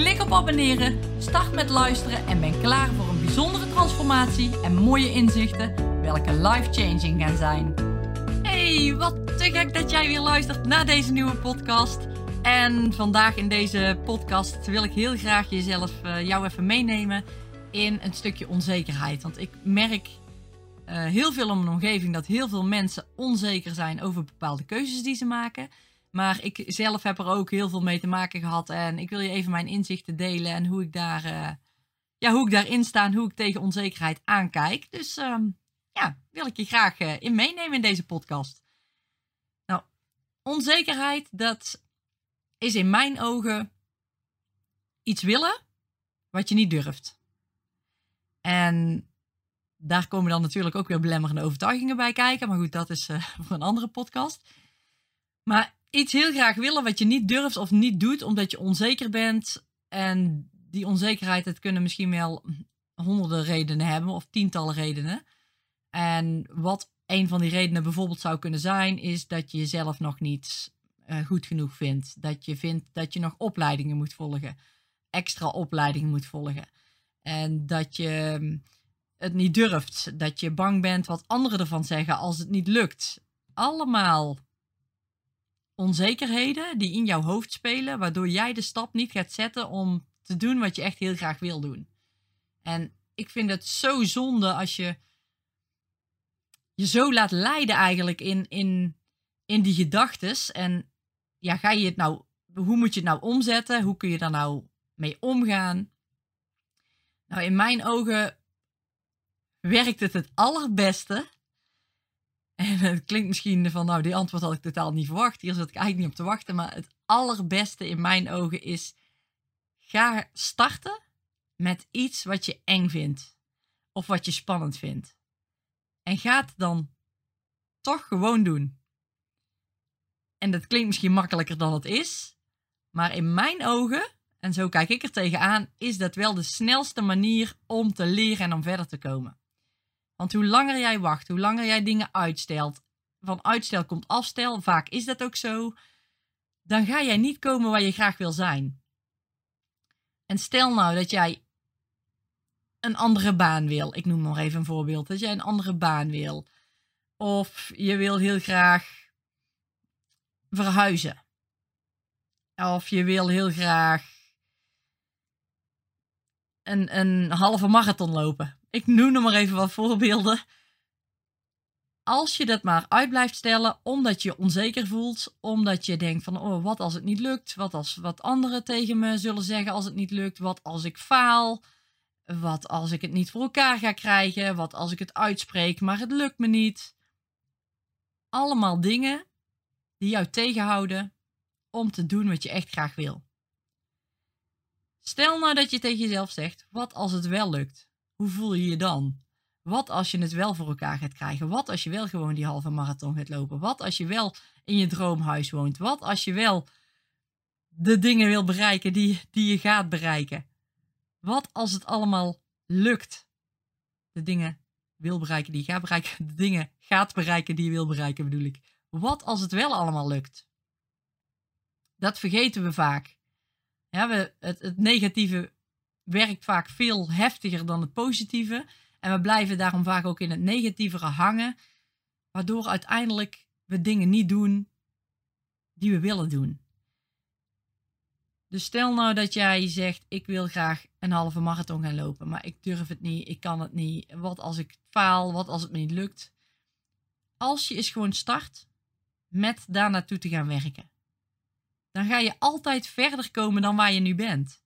Klik op abonneren, start met luisteren en ben klaar voor een bijzondere transformatie en mooie inzichten, welke life-changing gaan zijn. Hey, wat te gek dat jij weer luistert naar deze nieuwe podcast. En vandaag in deze podcast wil ik heel graag jezelf, uh, jou even meenemen in een stukje onzekerheid. Want ik merk uh, heel veel om mijn omgeving dat heel veel mensen onzeker zijn over bepaalde keuzes die ze maken. Maar ik zelf heb er ook heel veel mee te maken gehad. En ik wil je even mijn inzichten delen en hoe ik, daar, uh, ja, hoe ik daarin sta en hoe ik tegen onzekerheid aankijk. Dus uh, ja, wil ik je graag uh, in meenemen in deze podcast. Nou, onzekerheid, dat is in mijn ogen iets willen wat je niet durft. En daar komen dan natuurlijk ook weer belemmerende overtuigingen bij kijken. Maar goed, dat is uh, voor een andere podcast. Maar iets heel graag willen wat je niet durft of niet doet omdat je onzeker bent. En die onzekerheid, het kunnen misschien wel honderden redenen hebben of tientallen redenen. En wat een van die redenen bijvoorbeeld zou kunnen zijn, is dat je jezelf nog niet uh, goed genoeg vindt. Dat je vindt dat je nog opleidingen moet volgen, extra opleidingen moet volgen. En dat je mm, het niet durft, dat je bang bent wat anderen ervan zeggen als het niet lukt. Allemaal onzekerheden die in jouw hoofd spelen, waardoor jij de stap niet gaat zetten om te doen wat je echt heel graag wil doen. En ik vind het zo zonde als je je zo laat leiden eigenlijk in, in, in die gedachtes. En ja, ga je het nou, hoe moet je het nou omzetten? Hoe kun je daar nou mee omgaan? Nou, in mijn ogen werkt het het allerbeste en het klinkt misschien van, nou, die antwoord had ik totaal niet verwacht. Hier zat ik eigenlijk niet op te wachten. Maar het allerbeste in mijn ogen is: ga starten met iets wat je eng vindt. Of wat je spannend vindt. En ga het dan toch gewoon doen. En dat klinkt misschien makkelijker dan het is. Maar in mijn ogen, en zo kijk ik er tegenaan, is dat wel de snelste manier om te leren en om verder te komen. Want hoe langer jij wacht, hoe langer jij dingen uitstelt, van uitstel komt afstel, vaak is dat ook zo, dan ga jij niet komen waar je graag wil zijn. En stel nou dat jij een andere baan wil. Ik noem nog even een voorbeeld. Dat jij een andere baan wil. Of je wil heel graag verhuizen. Of je wil heel graag een, een halve marathon lopen. Ik noem er maar even wat voorbeelden. Als je dat maar uit blijft stellen omdat je onzeker voelt, omdat je denkt van oh wat als het niet lukt, wat als wat anderen tegen me zullen zeggen als het niet lukt, wat als ik faal, wat als ik het niet voor elkaar ga krijgen, wat als ik het uitspreek maar het lukt me niet. Allemaal dingen die jou tegenhouden om te doen wat je echt graag wil. Stel nou dat je tegen jezelf zegt: wat als het wel lukt? Hoe voel je je dan? Wat als je het wel voor elkaar gaat krijgen? Wat als je wel gewoon die halve marathon gaat lopen? Wat als je wel in je droomhuis woont? Wat als je wel de dingen wil bereiken die, die je gaat bereiken? Wat als het allemaal lukt? De dingen wil bereiken die je gaat bereiken. De dingen gaat bereiken die je wil bereiken, bedoel ik. Wat als het wel allemaal lukt? Dat vergeten we vaak. Ja, we, het, het negatieve werkt vaak veel heftiger dan het positieve. En we blijven daarom vaak ook in het negatievere hangen, waardoor uiteindelijk we dingen niet doen die we willen doen. Dus stel nou dat jij zegt: Ik wil graag een halve marathon gaan lopen, maar ik durf het niet, ik kan het niet. Wat als ik faal, wat als het me niet lukt? Als je eens gewoon start met daar naartoe te gaan werken, dan ga je altijd verder komen dan waar je nu bent.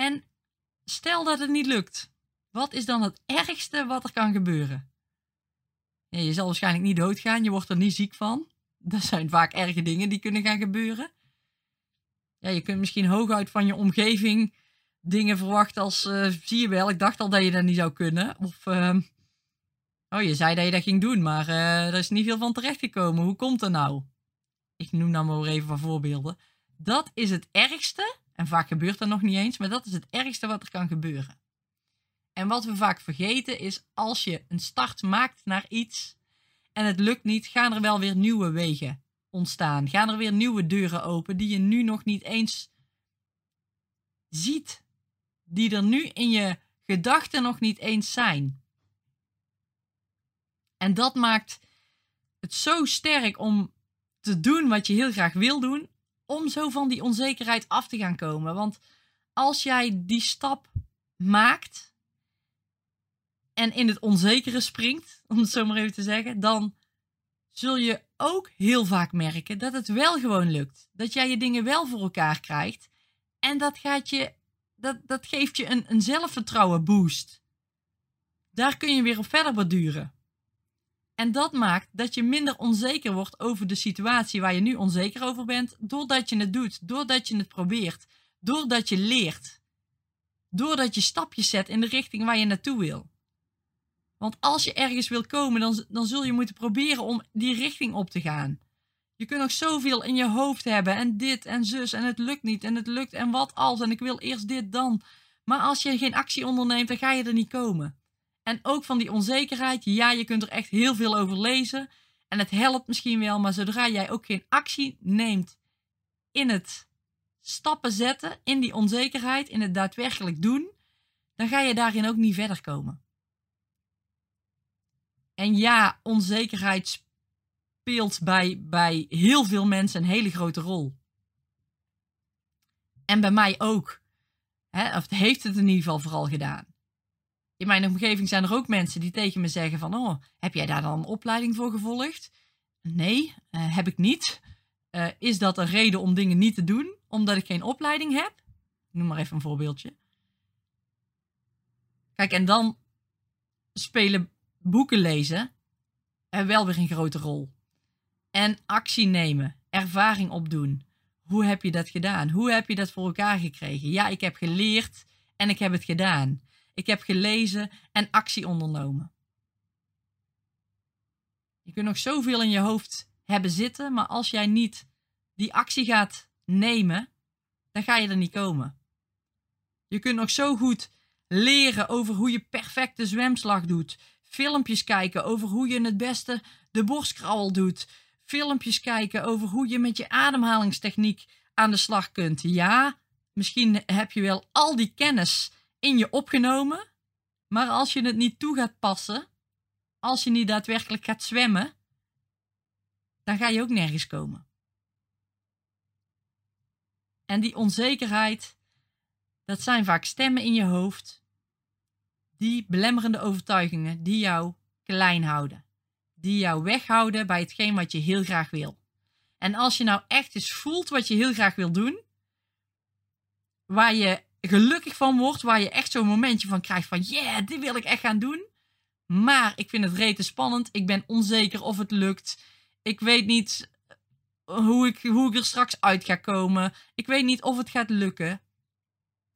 En stel dat het niet lukt. Wat is dan het ergste wat er kan gebeuren? Ja, je zal waarschijnlijk niet doodgaan, je wordt er niet ziek van. Dat zijn vaak erge dingen die kunnen gaan gebeuren. Ja, je kunt misschien hooguit van je omgeving dingen verwacht als, uh, zie je wel, ik dacht al dat je dat niet zou kunnen. Of, uh, oh, je zei dat je dat ging doen, maar uh, er is niet veel van terechtgekomen. Hoe komt dat nou? Ik noem nou maar even wat voorbeelden. Dat is het ergste, en vaak gebeurt dat nog niet eens, maar dat is het ergste wat er kan gebeuren. En wat we vaak vergeten is, als je een start maakt naar iets en het lukt niet, gaan er wel weer nieuwe wegen ontstaan. Gaan er weer nieuwe deuren open die je nu nog niet eens ziet. Die er nu in je gedachten nog niet eens zijn. En dat maakt het zo sterk om te doen wat je heel graag wil doen, om zo van die onzekerheid af te gaan komen. Want als jij die stap maakt en in het onzekere springt, om het zo maar even te zeggen, dan zul je ook heel vaak merken dat het wel gewoon lukt. Dat jij je dingen wel voor elkaar krijgt. En dat, gaat je, dat, dat geeft je een, een zelfvertrouwen boost. Daar kun je weer op verder borduren. En dat maakt dat je minder onzeker wordt over de situatie waar je nu onzeker over bent, doordat je het doet, doordat je het probeert, doordat je leert, doordat je stapjes zet in de richting waar je naartoe wil. Want als je ergens wil komen, dan, dan zul je moeten proberen om die richting op te gaan. Je kunt nog zoveel in je hoofd hebben en dit en zus en het lukt niet en het lukt en wat als en ik wil eerst dit dan. Maar als je geen actie onderneemt, dan ga je er niet komen. En ook van die onzekerheid, ja, je kunt er echt heel veel over lezen en het helpt misschien wel, maar zodra jij ook geen actie neemt in het stappen zetten, in die onzekerheid, in het daadwerkelijk doen, dan ga je daarin ook niet verder komen. En ja, onzekerheid speelt bij, bij heel veel mensen een hele grote rol. En bij mij ook. Of heeft het in ieder geval vooral gedaan. In mijn omgeving zijn er ook mensen die tegen me zeggen van... Oh, heb jij daar dan een opleiding voor gevolgd? Nee, uh, heb ik niet. Uh, is dat een reden om dingen niet te doen? Omdat ik geen opleiding heb? Noem maar even een voorbeeldje. Kijk, en dan spelen boeken lezen er wel weer een grote rol. En actie nemen, ervaring opdoen. Hoe heb je dat gedaan? Hoe heb je dat voor elkaar gekregen? Ja, ik heb geleerd en ik heb het gedaan. Ik heb gelezen en actie ondernomen. Je kunt nog zoveel in je hoofd hebben zitten, maar als jij niet die actie gaat nemen, dan ga je er niet komen. Je kunt nog zo goed leren over hoe je perfecte zwemslag doet filmpjes kijken over hoe je het beste de borstkrauwel doet. Filmpjes kijken over hoe je met je ademhalingstechniek aan de slag kunt. Ja, misschien heb je wel al die kennis in je opgenomen, maar als je het niet toe gaat passen, als je niet daadwerkelijk gaat zwemmen, dan ga je ook nergens komen. En die onzekerheid, dat zijn vaak stemmen in je hoofd die belemmerende overtuigingen die jou klein houden. Die jou weghouden bij hetgeen wat je heel graag wil. En als je nou echt eens voelt wat je heel graag wil doen, waar je gelukkig van wordt, waar je echt zo'n momentje van krijgt van yeah, dit wil ik echt gaan doen. Maar ik vind het rete spannend. Ik ben onzeker of het lukt. Ik weet niet hoe ik, hoe ik er straks uit ga komen. Ik weet niet of het gaat lukken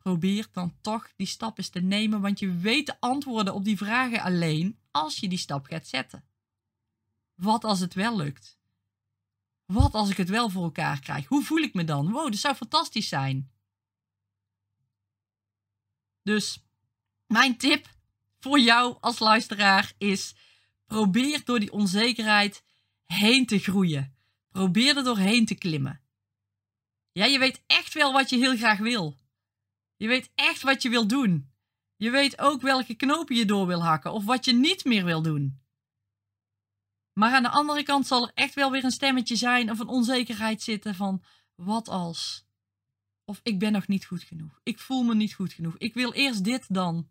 probeer dan toch die stap eens te nemen, want je weet de antwoorden op die vragen alleen als je die stap gaat zetten. Wat als het wel lukt? Wat als ik het wel voor elkaar krijg? Hoe voel ik me dan? Wow, dat zou fantastisch zijn. Dus mijn tip voor jou als luisteraar is: probeer door die onzekerheid heen te groeien. Probeer er doorheen te klimmen. Ja, je weet echt wel wat je heel graag wil. Je weet echt wat je wil doen. Je weet ook welke knopen je door wil hakken of wat je niet meer wil doen. Maar aan de andere kant zal er echt wel weer een stemmetje zijn of een onzekerheid zitten van wat als? Of ik ben nog niet goed genoeg. Ik voel me niet goed genoeg. Ik wil eerst dit dan.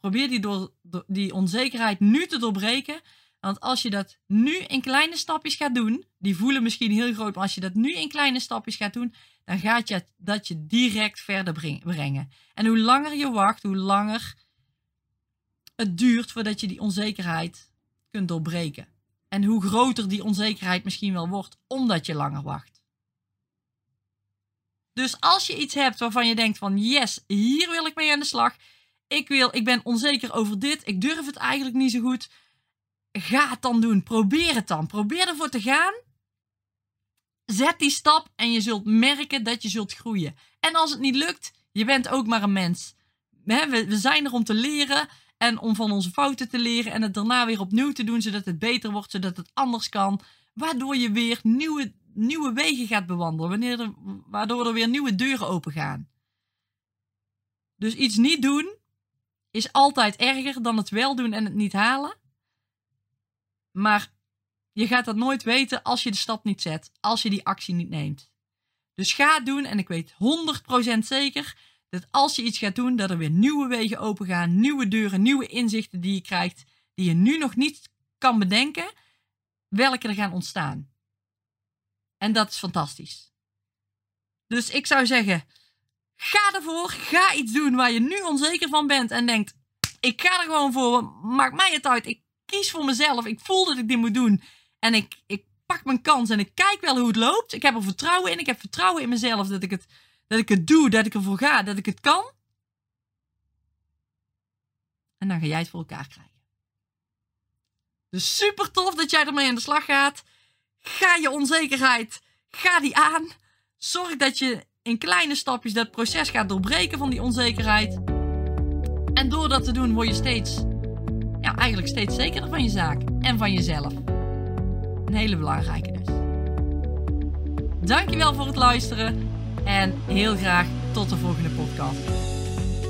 Probeer die, door, die onzekerheid nu te doorbreken. Want als je dat nu in kleine stapjes gaat doen, die voelen misschien heel groot, maar als je dat nu in kleine stapjes gaat doen, dan gaat je dat je direct verder brengen. En hoe langer je wacht, hoe langer het duurt voordat je die onzekerheid kunt doorbreken. En hoe groter die onzekerheid misschien wel wordt, omdat je langer wacht. Dus als je iets hebt waarvan je denkt van yes, hier wil ik mee aan de slag. Ik, wil, ik ben onzeker over dit. Ik durf het eigenlijk niet zo goed. Ga het dan doen. Probeer het dan. Probeer ervoor te gaan. Zet die stap en je zult merken dat je zult groeien. En als het niet lukt, je bent ook maar een mens. We, zijn er om te leren en om van onze fouten te leren en het daarna weer opnieuw te doen, zodat het beter wordt, zodat het anders kan. Waardoor je weer nieuwe, nieuwe wegen gaat bewandelen, wanneer er, waardoor er weer nieuwe deuren open gaan. Dus iets niet doen is altijd erger dan het wel doen en het niet halen. Maar je gaat dat nooit weten als je de stap niet zet, als je die actie niet neemt. Dus ga het doen en ik weet 100% zeker dat als je iets gaat doen, dat er weer nieuwe wegen open gaan, nieuwe deuren, nieuwe inzichten die je krijgt, die je nu nog niet kan bedenken, welke er gaan ontstaan. En dat is fantastisch. Dus ik zou zeggen, ga ervoor, ga iets doen waar je nu onzeker van bent en denkt, ik ga er gewoon voor, maakt mij het uit, ik kies voor mezelf, ik voel dat ik dit moet doen en ik, ik pak mijn kans en ik kijk wel hoe het loopt. Ik heb er vertrouwen in, ik heb vertrouwen in mezelf dat ik het dat ik het doe, dat ik ervoor ga, dat ik het kan. En dan ga jij het voor elkaar krijgen. Dus super tof dat jij ermee aan de slag gaat. Ga je onzekerheid, ga die aan. Zorg dat je in kleine stapjes dat proces gaat doorbreken van die onzekerheid. En door dat te doen word je steeds, ja, eigenlijk steeds zekerder van je zaak en van jezelf. Een hele belangrijke dus. Dankjewel voor het luisteren. En heel graag tot de volgende podcast.